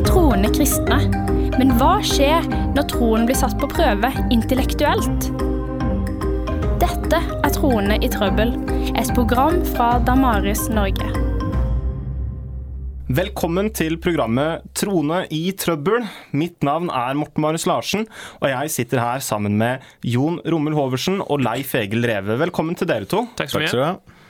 er troende kristne. Men hva skjer når troen blir satt på prøve intellektuelt? Dette er Troende i trøbbel, et program fra Damaris Norge. Velkommen til programmet Trone i trøbbel. Mitt navn er Morten Marius Larsen, og jeg sitter her sammen med Jon Rommel Hoversen og Leif Egil Reve. Velkommen til dere to. Takk så Takk mye. skal du ha.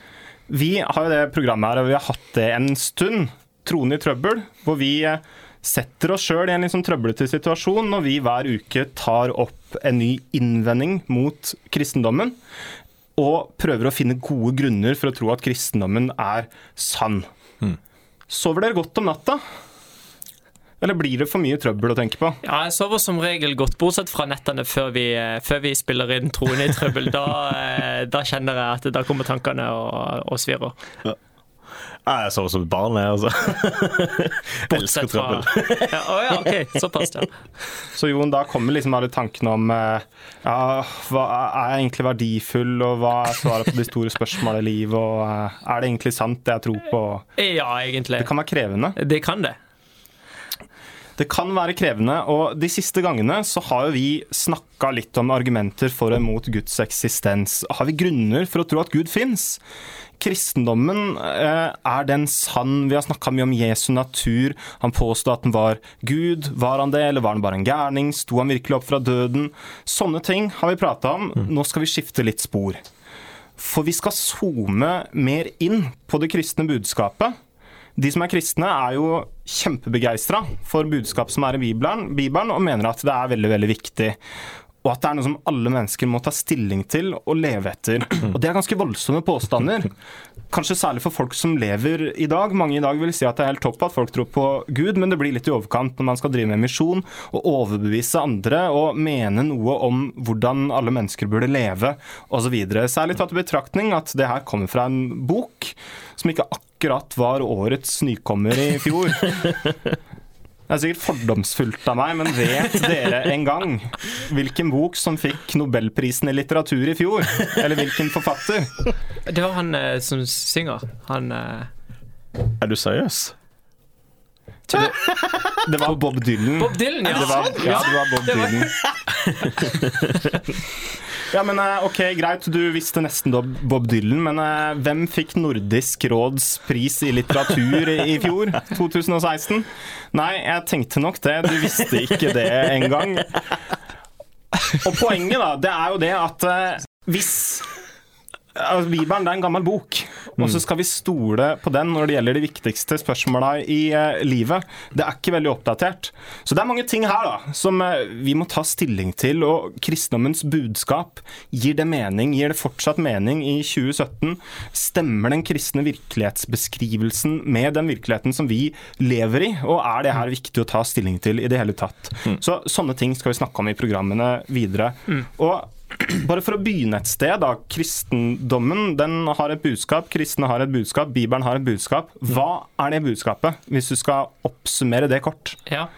Vi har jo det programmet her, og vi har hatt det en stund. Trone i trøbbel, hvor vi eh, setter oss sjøl i en sånn trøblete situasjon når vi hver uke tar opp en ny innvending mot kristendommen, og prøver å finne gode grunner for å tro at kristendommen er sann. Sover dere godt om natta? Eller blir det for mye trøbbel å tenke på? Ja, jeg sover som regel godt, bortsett fra nettene før vi, eh, før vi spiller inn Troende i trøbbel. Da, eh, da kjenner jeg at da kommer tankene og, og svirrer. Ja, Jeg sover som et barn, jeg, altså. Elsker Bortsett fra trøbbel. ja, Å ja, OK. Såpass, ja. Så Jon, da kommer liksom alle tankene om eh, ja, hva er jeg egentlig verdifull, og hva er svaret på de store spørsmålene i livet, og eh, er det egentlig sant det jeg tror på? Ja, egentlig. Det kan være krevende. Det kan det. Det kan være krevende, og de siste gangene så har jo vi snakka litt om argumenter for og mot Guds eksistens. Har vi grunner for å tro at Gud fins? Kristendommen, eh, er den sann? Vi har snakka mye om Jesu natur. Han påstod at den var Gud. Var han det, eller var han bare en gærning? Sto han virkelig opp fra døden? Sånne ting har vi prata om. Nå skal vi skifte litt spor. For vi skal zoome mer inn på det kristne budskapet. De som er kristne, er jo kjempebegeistra for budskapet som er i Bibelen, Bibelen, og mener at det er veldig, veldig viktig. Og at det er noe som alle mennesker må ta stilling til og leve etter. Og det er ganske voldsomme påstander. Kanskje særlig for folk som lever i dag. Mange i dag vil si at det er helt topp at folk tror på Gud, men det blir litt i overkant når man skal drive med misjon og overbevise andre og mene noe om hvordan alle mennesker burde leve osv. Særlig tatt i betraktning at det her kommer fra en bok som ikke akkurat var årets nykommer i fjor. Det er sikkert fordomsfullt av meg, men vet dere en gang hvilken bok som fikk nobelprisen i litteratur i fjor? Eller hvilken forfatter? Det var han eh, som synger. Han eh, Er du seriøs? Det var Bob Dylan. Bob Dylan, ja! Det var, ja, det var Bob Dylan. Ja, men eh, ok, Greit, du visste nesten da Bob Dylan, men eh, hvem fikk Nordisk råds pris i litteratur i fjor? 2016? Nei, jeg tenkte nok det. Du visste ikke det engang. Og poenget, da, det er jo det at eh, hvis altså, Bibelen er en gammel bok, og så skal vi stole på den når det gjelder de viktigste spørsmåla i eh, livet. Det er ikke veldig oppdatert. Så det er mange ting her da, som eh, vi må ta stilling til. Og kristendommens budskap, gir det mening? Gir det fortsatt mening i 2017? Stemmer den kristne virkelighetsbeskrivelsen med den virkeligheten som vi lever i? Og er det her viktig å ta stilling til i det hele tatt? Så Sånne ting skal vi snakke om i programmene videre. Og bare for å begynne et sted, da. Kristendommen den har et budskap, kristne har et budskap, Bibelen har et budskap. Hva er det budskapet, hvis du skal oppsummere det kort? Ja.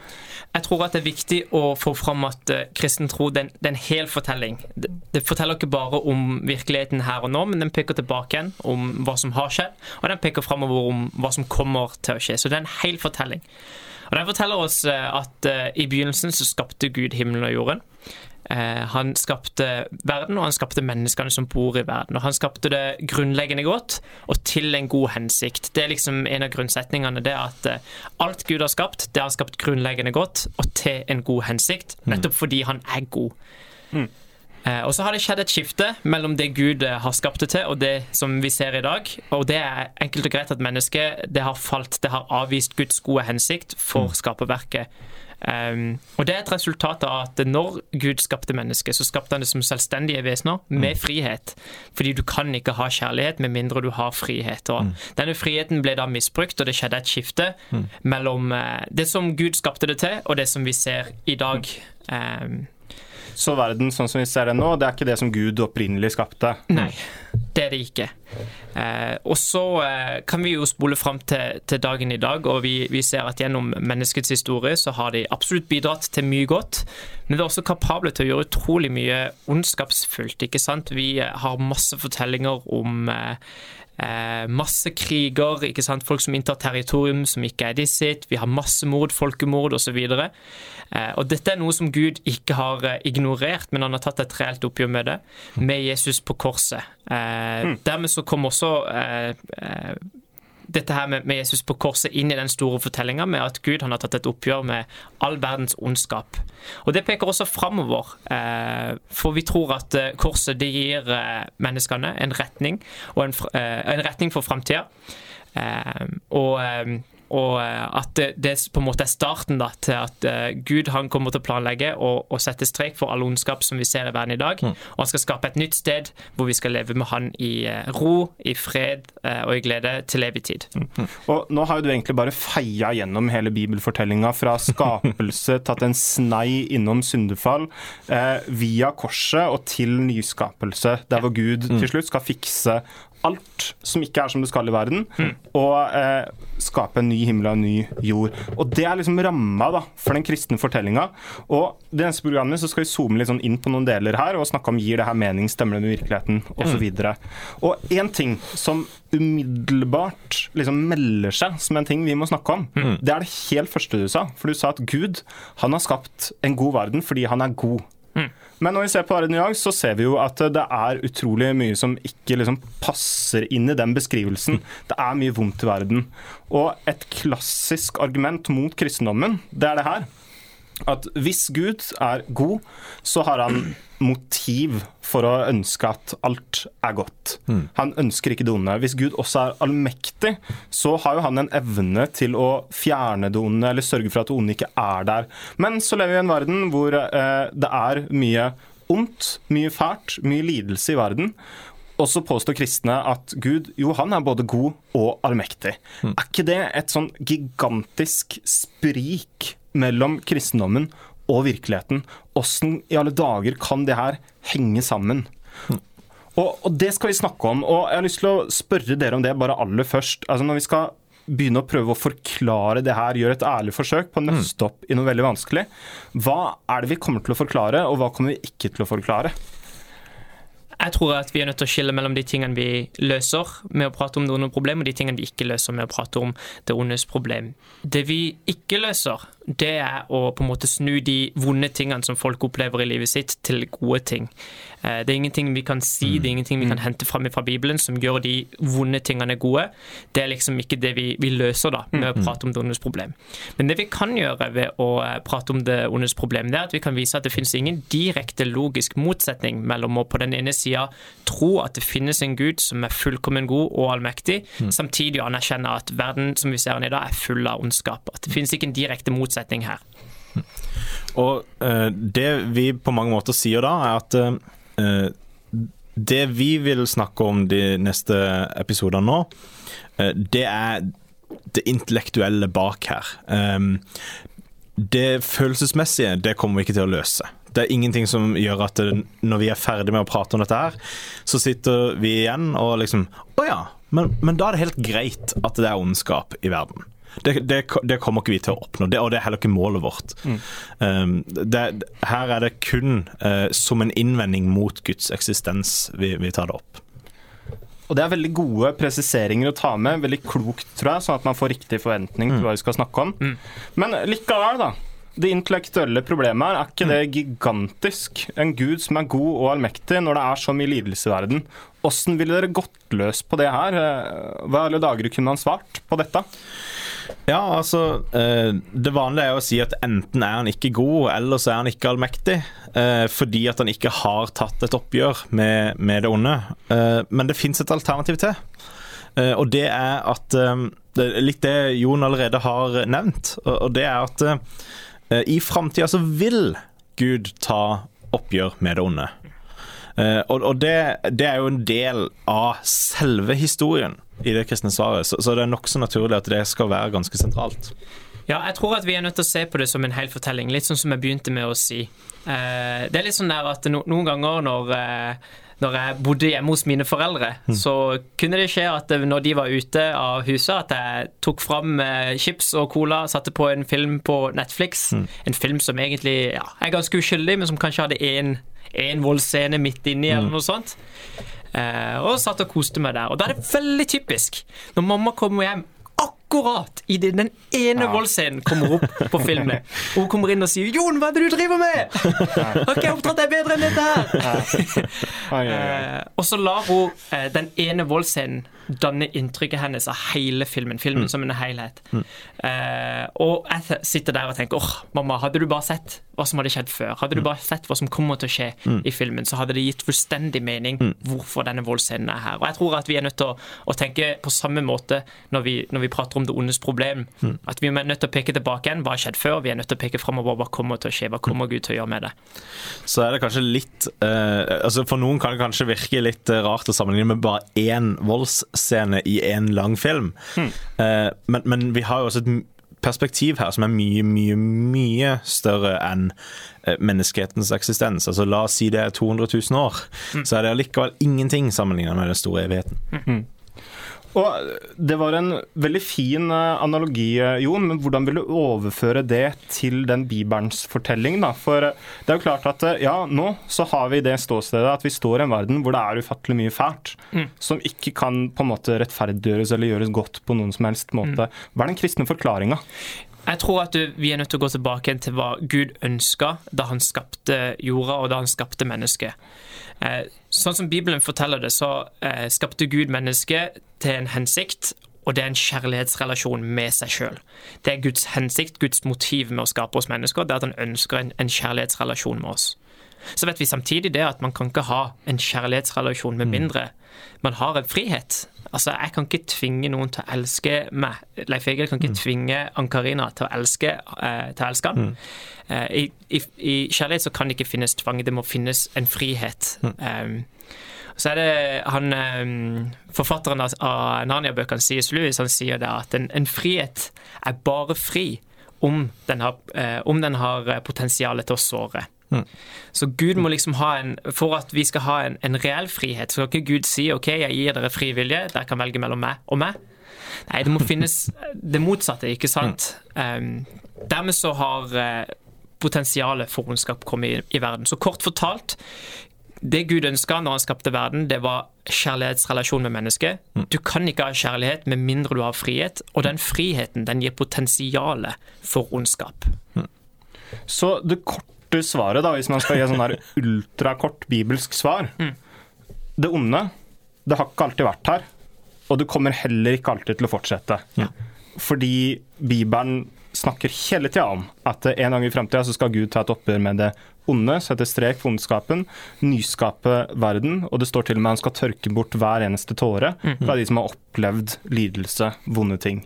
Jeg tror at det er viktig å få fram at uh, kristen tro er en- hel fortelling. Det, det forteller ikke bare om virkeligheten her og nå, men den peker tilbake igjen om hva som har skjedd, og den peker framover om hva som kommer til å skje. Så det er en hel fortelling. Og Den forteller oss uh, at uh, i begynnelsen så skapte Gud himmelen og jorden. Eh, Han skapte verden, og han skapte menneskene som bor i verden. Og han skapte det grunnleggende godt, og til en god hensikt. Det er liksom en av grunnsetningene. Det er at eh, alt Gud har skapt, det har han skapt grunnleggende godt, og til en god hensikt. Nettopp fordi han er god. Eh, Og så har det skjedd et skifte mellom det Gud har skapt det til, og det som vi ser i dag. Og det er enkelt og greit at mennesket det har falt, det har avvist Guds gode hensikt for skaperverket. Um, og det er et resultat av at når Gud skapte mennesket, så skapte han det som selvstendige vesener med frihet. Fordi du kan ikke ha kjærlighet med mindre du har frihet. Og Denne friheten ble da misbrukt, og det skjedde et skifte mellom eh, det som Gud skapte det til, og det som vi ser i dag. Um, Så verden sånn som vi ser det nå, det er ikke det som Gud opprinnelig skapte. Nei, det er det ikke. Eh, og så eh, kan vi jo spole fram til, til dagen i dag, og vi, vi ser at gjennom menneskets historie så har de absolutt bidratt til mye godt, men de er også kapable til å gjøre utrolig mye ondskapsfullt. ikke sant? Vi eh, har masse fortellinger om eh, Eh, masse kriger, ikke sant? folk som inntar territorium som ikke er de sitt. Vi har massemord, folkemord osv. Eh, og dette er noe som Gud ikke har eh, ignorert, men han har tatt et reelt oppgjør med det, med Jesus på korset. Eh, mm. Dermed så kom også eh, eh, dette her med, Jesus på korset inn i den store fortellinga med at Gud har tatt et oppgjør med all verdens ondskap. Og Det peker også framover, eh, for vi tror at eh, korset det gir eh, menneskene en retning, en, en retning for framtida. Og og eh, at det, det, på en måte er starten da, til at uh, Gud han kommer til å planlegge og, og, sette strek for all ondskap som vi ser i verden i dag. Mm. Og han skal skape et nytt sted hvor vi skal leve med han i uh, ro, i fred uh, og i glede til evig tid. Mm. Mm. Og nå har jo du egentlig bare feia gjennom hele bibelfortellinga fra skapelse, tatt en snei innom syndefall, via korset og til nyskapelse, der hvor Gud til slutt skal fikse alt som ikke er som det skal i verden, mm. og eh, skape en ny himmel og en ny jord. Og Det er liksom ramma da, for den kristne fortellinga. Og det neste programmet så skal vi zoome litt sånn inn på noen deler her og snakke om gir det her mening, stemmer det med virkeligheten osv. Mm. Og én ting som umiddelbart liksom melder seg som en ting vi må snakke om, mm. det er det helt første du sa. For du sa at Gud han har skapt en god verden fordi han er god. Mm. Men når vi ser på verden i dag, så ser vi jo at det er utrolig mye som ikke liksom passer inn i den beskrivelsen. Det er mye vondt i verden. Og et klassisk argument mot kristendommen, det er det her at hvis Gud er god, så har han motiv for å ønske at alt er godt. Mm. Han ønsker ikke det onde. Hvis Gud også er allmektig, så har jo han en evne til å fjerne det onde, eller sørge for at det onde ikke er der. Men så lever vi i en verden hvor eh, det er mye ondt, mye fælt, mye lidelse i verden. Og så påstår kristne at Gud jo, han er både god og allmektig. Mm. Er ikke det et sånn gigantisk sprik mellom kristendommen og virkeligheten. Åssen i alle dager kan det her henge sammen? Og, og, det skal vi snakke om. Og jeg har lyst til å spørre dere om det bare aller først. Altså Når vi skal begynne å prøve å forklare det her, gjøre et ærlig forsøk på å nøste opp i noe veldig vanskelig, hva er det vi kommer til å forklare, og hva kommer vi ikke til å forklare? Jeg tror at vi er nødt til å skille mellom de tingene vi løser med å prate om det onde problem, og de tingene vi ikke løser med å prate om det ondes problem. Det vi ikke løser, det er å på en måte snu de vonde tingene som folk opplever i livet sitt, til gode ting. Eh, det er ingenting vi kan si, det er ingenting vi kan mm. hente fram fra Bibelen som gjør de vonde tingene gode. Det er liksom ikke det vi, vi løser da, med å mm. prate om det ondes problem. Men det vi kan gjøre ved å eh, prate om det ondes problem, det er at vi kan vise at det finnes ingen direkte logisk motsetning mellom å på den ene sida tro at det finnes en gud som er fullkommen god og allmektig, mm. samtidig anerkjenne at verden som vi ser den i dag, er full av ondskap. At det finnes ikke en direkte motsetning her. Og uh, det vi på mange måter sier da, er at Eh, det vi vil snakke om de neste episodene nå, eh, det er det intellektuelle bak her. Det følelsesmessige, det kommer vi ikke til å løse. Det er ingenting som gjør at når vi er ferdig med å prate om dette her, så sitter vi igjen og liksom Å ja, men, men da er det helt greit at det er ondskap i verden. Det, det, det, kommer ikke vi til å oppnå, det, og det er heller ikke målet vårt. Mm. Um, det, her er det kun uh, som en innvending mot Guds eksistens vi, vi, tar det opp. Og Det er veldig gode presiseringer å ta med, veldig klokt, tror jeg, sånn at man får riktig forventning til mm. hva vi skal snakke om. Mm. Men likevel, da. Det intellektuelle problemet her, er ikke det mm. gigantisk? En gud som er god og allmektig når det er så mye lidelse i verden. Åssen ville dere gått løs på det her? Hva alle dager kunne man svart på dette? Ja, altså eh, Det vanlige er å si at enten er han ikke god, eller så er han ikke allmektig. Eh, fordi at han ikke har tatt et oppgjør med, med det onde. Eh, men det fins et alternativ til. Og det er at Litt det Jon allerede har nevnt. Og det er at i framtida så vil Gud ta oppgjør med det onde. Og det, det er jo en del av selve historien i det kristne svaret. Så, så det er nokså naturlig at det skal være ganske sentralt. Ja, jeg tror at vi er nødt til å se på det som en hel fortelling, litt sånn som jeg begynte med å si. Eh, det er litt sånn der at noen ganger når, eh, når jeg bodde hjemme hos mine foreldre, mm. så kunne det skje at når de var ute av huset, at jeg tok fram eh, chips og cola, satte på en film på Netflix. Mm. En film som egentlig ja, er ganske uskyldig, men som kanskje hadde én voldscene midt inni, mm. eller noe sånt. Eh, og satt og koste meg der. Og da er det veldig typisk når mamma kommer hjem akkurat idet den ene voldsscenen kommer opp på filmen. Og hun kommer inn og sier 'Jon, hva er det du driver med?' 'Har ikke jeg oppdratt deg bedre enn dette her?' Oi, oi, oi. Eh, og så lar hun eh, den ene voldsscenen danne inntrykket hennes av hele filmen. Filmen som en helhet. Eh, og jeg sitter der og tenker åh, mamma, hadde du bare sett hva som hadde skjedd før, hadde du bare sett hva som kommer til å skje i filmen, så hadde det gitt fullstendig mening hvorfor denne voldsscenen er her. Og jeg tror at vi er nødt til å, å tenke på samme måte når vi, når vi prater om det ondes problem. At vi er nødt til å peke tilbake igjen. Hva har skjedd før? Vi er nødt til å peke framover. Hva kommer til å skje? Hva kommer Gud til å gjøre med det? så er det kanskje litt eh, altså For noen kan det kanskje virke litt eh, rart å sammenligne med bare én voldsscene i én lang film. Eh, men, men vi har jo også et perspektiv her som er mye, mye, mye større enn eh, menneskehetens eksistens. Altså La oss si det er 200 000 år, så er det allikevel ingenting sammenlignet med den store evigheten. Og Det var en veldig fin eh, analogi, eh, Jon, men hvordan vil du overføre det til den Bibelens fortelling? da? For eh, det er jo klart at ja, nå så har vi det ståstedet at vi står i en verden hvor det er ufattelig mye fælt, som ikke kan på en måte rettferdiggjøres eller gjøres godt på noen som helst måte. Hva er den kristne forklaringa? Jeg tror at vi er nødt til å gå tilbake til hva Gud ønska da han skapte jorda og da han skapte mennesket. Eh, sånn som Bibelen forteller det, så eh, skapte Gud mennesket til en hensikt, og det er en kjærlighetsrelasjon med seg sjøl. Det er Guds hensikt, Guds motiv med å skape oss mennesker, det er at han ønsker en, en kjærlighetsrelasjon med oss. Så vet vi samtidig det at man kan ikke ha en kjærlighetsrelasjon med mindre man har en frihet. Altså, Jeg kan ikke tvinge noen til å elske meg. Leif Egil kan ikke tvinge Ann-Karina til eh, til å elske han. Eh, i, i, I kjærlighet så kan det ikke finnes tvang, det må finnes en frihet. Um, så er det han um, Forfatteren av, av Narnia-bøkene, C.S. Lewis, han sier det at en, en frihet er bare fri om den har, eh, om den har eh, potensialet til å såre. Så Gud må liksom ha en For at vi skal ha en, en reell frihet, så kan ikke Gud si OK, jeg gir dere fri vilje, dere kan velge mellom meg og meg. Nei, det må finnes det motsatte, ikke sant? Um, dermed så har uh, potensialet for ondskap kommet i, i verden. Så kort fortalt, det Gud ønska når han skapte verden, det var kjærlighetsrelasjon med mennesket. Du kan ikke ha kjærlighet med mindre du har frihet, og den friheten den gir potensialet for ondskap. Så det korte svaret, da, hvis man skal gi sånn her ultrakort bibelsk svar Det onde, det har ikke alltid vært her. Og det kommer heller ikke alltid til å fortsette. Fordi Bibelen snakker hele tida om at en gang i framtida så skal Gud ta et oppgjør med det onde, sette strek for ondskapen, nyskape verden. Og det står til og med at han skal tørke bort hver eneste tåre fra de som har opplevd lidelse, vonde ting.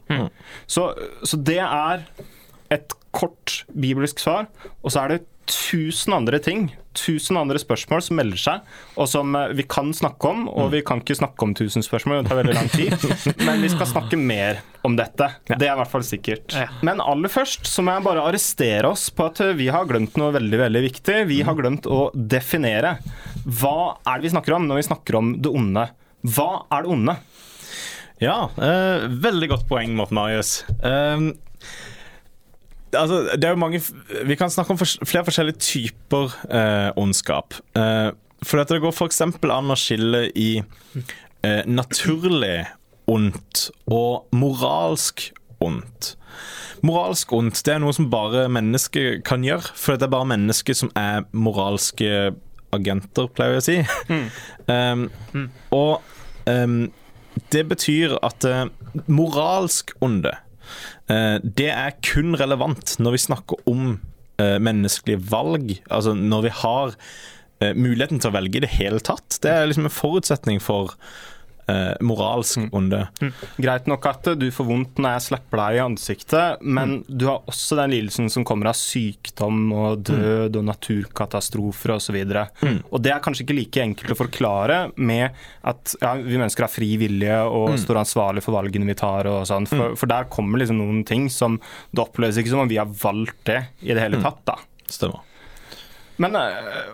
Så, så det er et kort bibelsk svar, og så er det tusen andre ting, tusen andre spørsmål som melder seg, og som eh, vi kan snakke om, og vi kan ikke snakke om tusen spørsmål, det tar veldig lang tid, men vi skal snakke mer om dette. Det er i hvert fall sikkert. Men aller først så må jeg bare arrestere oss på at eh, vi har glemt noe veldig, veldig viktig. Vi har glemt å definere. Hva er det vi snakker om når vi snakker om det onde? Hva er det onde? Ja, eh, veldig godt poeng, Morten Marius. Eh, altså, det er jo mange Vi kan snakke om flere forskjellige typer eh, ondskap. Eh, for dette det går f.eks. an å skille i eh, naturlig ondt og moralsk ondt. Moralsk ondt det er noe som bare mennesker kan gjøre, for det er bare mennesker som er moralske agenter, pleier jeg å si. Um, Og um, det betyr at uh, moralsk onde det er kun relevant når vi snakker om eh, menneskelige valg. Altså når vi har eh, muligheten til å velge i det hele tatt. Det er liksom en forutsetning for eh, moralsk onde. Greit nok at du får vondt når jeg slapper deg i ansiktet, men du har også den lidelsen som kommer av sykdom og død og naturkatastrofer osv. Mm. Og det er kanskje ikke like enkelt å forklare med at ja, vi mennesker har fri vilje og står ansvarlig for valgene vi tar og sånn, for, for der kommer liksom noen ting som det oppleves ikke som om vi har valgt det i det hele tatt, da. Stemmer. Men eh,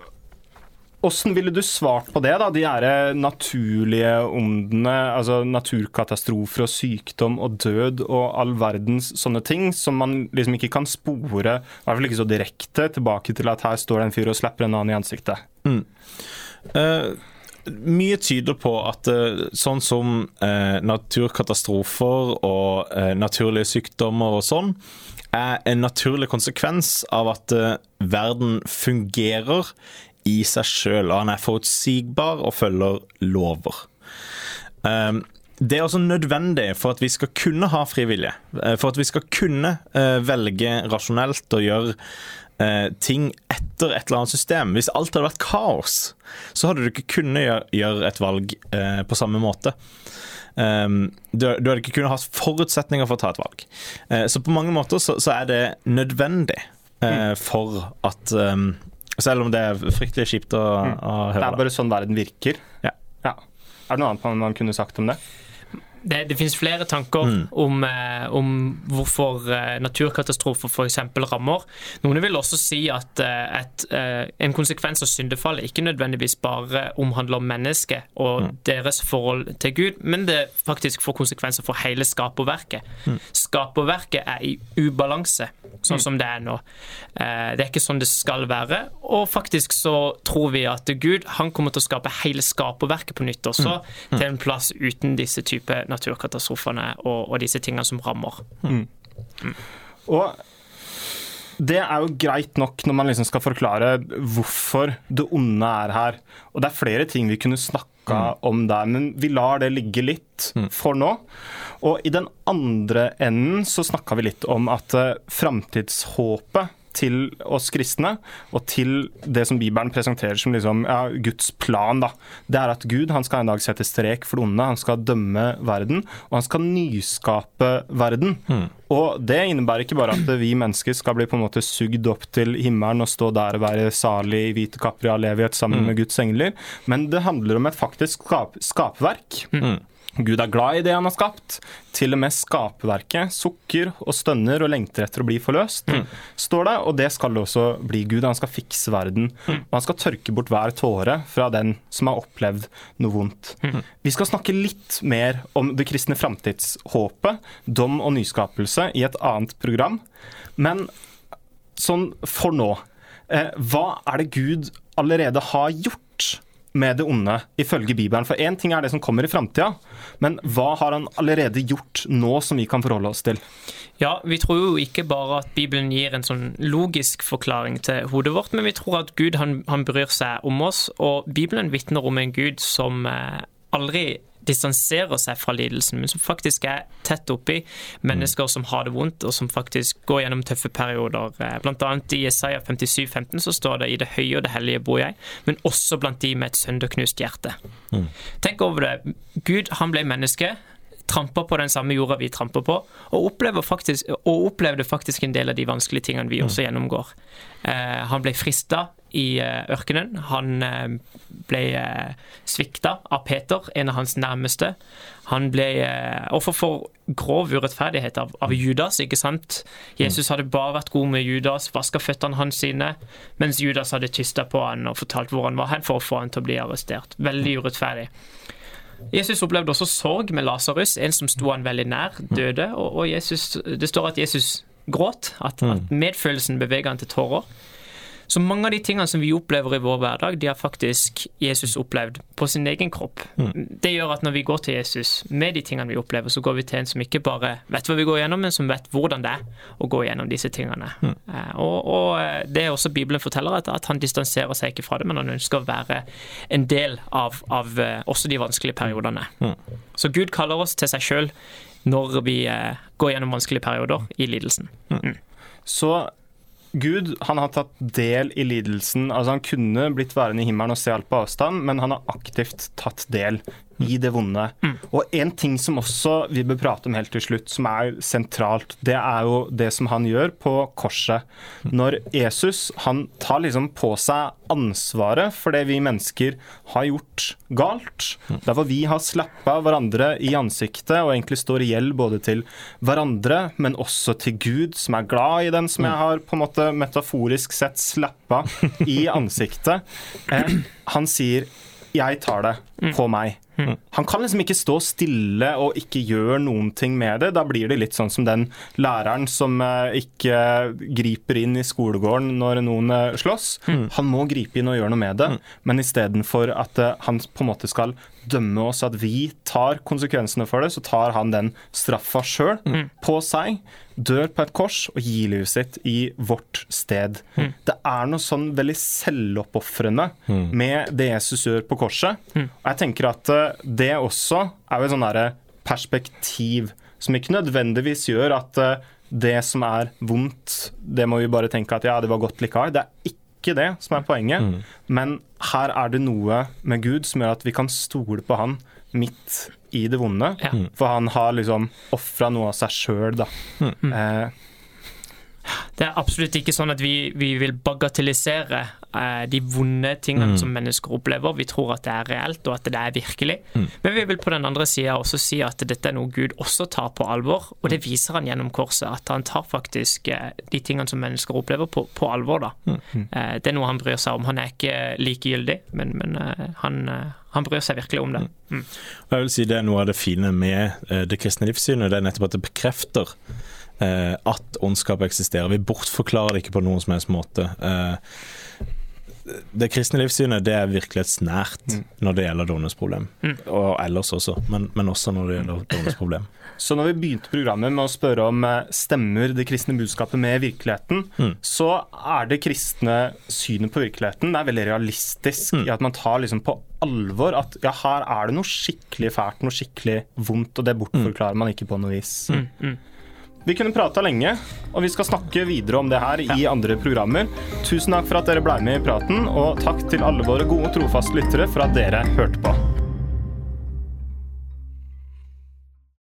Åssen ville du svart på det, da? De her naturlige ondene, altså naturkatastrofer og sykdom og død og all verdens sånne ting, som man liksom ikke kan spore, i hvert fall ikke så direkte, tilbake til at her står det en fyr og slapper en annen i ansiktet. Eh, mye tyder på at uh, sånn som uh, naturkatastrofer og eh, naturlige sykdommer og sånn, er en naturlig konsekvens av at eh, verden fungerer i seg sjøl, han er forutsigbar og følger lover. Um, det er også nødvendig for at vi skal kunne ha frivillige. Eh, for at vi skal kunne eh, velge rasjonelt og gjøre eh, ting etter et eller annet system. Hvis alt hadde vært kaos, så hadde du ikke kunnet gjøre, et valg på samme måte. Um, du, du, hadde ikke kunnet ha forutsetninger for å ta et valg. Uh, så på mange måter så, så er det nødvendig uh, for at um, Selv om det er fryktelig kjipt å, mm. å høre. Det er bare sånn verden virker. Ja. ja. Er det noe annet man, man kunne sagt om det? Det, det, finnes flere tanker mm. om, eh, om, hvorfor eh, naturkatastrofer f.eks. rammer. Noen vil også si at eh, eh, en konsekvens av syndefallet ikke nødvendigvis bare omhandler mennesket og mm. deres forhold til Gud, men det faktisk får konsekvenser for hele skaperverket. Mm. Skaperverket er i ubalanse, sånn mm. som det er nå. Det er ikke sånn det skal være. Og faktisk så tror vi at Gud han kommer til å skape hele skaperverket på nytt også, mm. Mm. til en plass uten disse typer naturkatastrofene og, og disse tingene som rammer. Mm. Mm. Og det er jo greit nok når man liksom skal forklare hvorfor det onde er her. Og det er flere ting vi kunne snakka mm. om der, men vi lar det ligge litt mm. for nå. Og i den andre enden så snakka vi litt om at uh, framtidshåpet til oss kristne, og til det som Bibelen presenterer som liksom, ja, Guds plan. Da. Det er at Gud han skal en dag sette strek for det onde, han skal dømme verden, og han skal nyskape verden. Mm. Og Det innebærer ikke bare at vi mennesker skal bli på en måte sugd opp til himmelen og stå der og være salig i hvite kapper i all evighet sammen mm. med Guds engler, men det handler om et faktisk skap skapverk. Mm. Gud er glad i det han har skapt. Til og med skaperverket sukker og stønner og lengter etter å bli forløst, mm. står det. Og det skal det også bli Gud. Han skal fikse verden. Mm. Og han skal tørke bort hver tåre fra den som har opplevd noe vondt. Mm. Vi skal snakke litt mer om det kristne framtidshåpet, dom og nyskapelse, i et annet program. Men sånn for nå, eh, hva er det Gud allerede har gjort? Med det onde, ifølge Bibelen. For én ting er det som kommer i framtida, men hva har han allerede gjort nå som vi kan forholde oss til? Ja, vi tror jo ikke bare at Bibelen gir en sånn logisk forklaring til hodet vårt, men vi tror at Gud han, han bryr seg om oss, og Bibelen vitner om en Gud som eh, aldri distanserer seg fra lidelsen, men som faktisk er tett oppi mennesker som har det vondt, og som faktisk går gjennom tøffe perioder. Eh, blant annet i Isaiah 57, 15 så står det 'I det høye og det hellige bor jeg', men også blant de med et sønderknust hjerte. Mm. Tenk over det. Gud, han ble menneske tramper på den samme jorda vi tramper på, og, faktisk, og, opplevde faktisk en del av de vanskelige tingene vi også gjennomgår. Eh, han ble frista i eh, ørkenen. Han eh, ble eh, svikta av Peter, en av hans nærmeste. Han ble offer for grov urettferdighet av, av, Judas, ikke sant? Jesus hadde bare vært god med Judas, vaska føttene hans sine, mens Judas hadde kysta på han og fortalt hvor han var hen for å få han til å bli arrestert. Veldig urettferdig. Jesus opplevde også sorg med Lasarus, en som sto han veldig nær, døde. Og, og Jesus, det står at Jesus gråt, at, at medfølelsen beveger han til tårer. Så mange av de tingene som vi opplever i vår hverdag, de har faktisk Jesus opplevd på sin egen kropp. Mm. Det gjør at når vi går til Jesus med de tingene vi opplever, så går vi til en som ikke bare vet hva vi går gjennom, men som vet hvordan det er å gå gjennom disse tingene. Mm. Eh, og, og, eh, det er også Bibelen forteller, at, at, han distanserer seg ikke fra det, men han ønsker å være en del av, av eh, også de vanskelige periodene. Mm. Så Gud kaller oss til seg sjøl når vi går gjennom vanskelige perioder i lidelsen. Mm. mm. Så Gud han har tatt del i lidelsen. Altså Han kunne blitt værende i himmelen og se alt på avstand, men han har aktivt tatt del i det vonde. Mm. Og en ting som også vi bør prate om helt til slutt, som er sentralt, det er jo det som han gjør på korset. Når Jesus han tar liksom på seg ansvaret for det vi mennesker har gjort galt. Derfor vi har slappa hverandre i ansiktet og egentlig står i gjeld både til hverandre, men også til Gud, som er glad i den som jeg har på en måte metaforisk sett slappa i ansiktet. Eh, han sier jeg tar det Mm. på meg. Han kan liksom ikke stå stille og ikke gjøre noen ting med det. Da blir det litt sånn som den læreren som eh, ikke griper inn i skolegården når noen eh, slåss. Mm. Han må gripe inn og gjøre noe med det, men istedenfor at eh, han på en måte skal dømme oss, at vi tar konsekvensene for det, så tar han den straffa sjøl Mm. på seg, dør på et kors og gir livet sitt i vårt sted. Mm. Det er noe sånn veldig selvoppofrende med det Jesus gjør på korset. Mm. Og jeg tenker at eh, det også er jo et sånn perspektiv som ikke nødvendigvis gjør at eh, det som er vondt, det må vi bare tenke at ja, det var godt likevel. Det er ikke det som er poenget. Men her er det noe med Gud som gjør at vi kan stole på han midt i det vonde. Ja. For han har liksom ofra noe av seg sjøl, da. Eh, Det er absolutt ikke sånn at vi, vi vil bagatellisere de vonde tingene som mennesker opplever. Vi tror at det er reelt, og at det er virkelig. Men vi vil på den andre sida også si at dette er noe Gud også tar på alvor. Og det viser han gjennom korset, at han tar faktisk eh, de tingene som mennesker opplever, på, på alvor. da. Eh, det er noe han bryr seg om. Han er ikke likegyldig, men, men eh, han, eh, han bryr seg virkelig om det. Mm. Jeg vil si Det er noe av det fine med eh, det kristne livssynet. Det er nettopp at det bekrefter eh, at ondskap eksisterer. Vi bortforklarer det ikke på noen som helst måte. Det kristne livssynet det er virkelighetsnært når det gjelder det problem. problem. Og ellers også, men, men også når det gjelder det problem. Så når vi begynte programmet med å spørre om eh, stemmer det kristne budskapet med virkeligheten, så er det kristne synet på virkeligheten det er veldig realistisk i at man tar liksom på alvor at ja, her er det noe skikkelig fælt, noe skikkelig vondt, og det bortforklarer man ikke på noe vis. Vi kunne prata lenge, og vi skal snakke videre om det her i andre programmer. Tusen takk for at dere ble med i praten, og takk til alle våre gode, trofaste lyttere for at dere hørte på.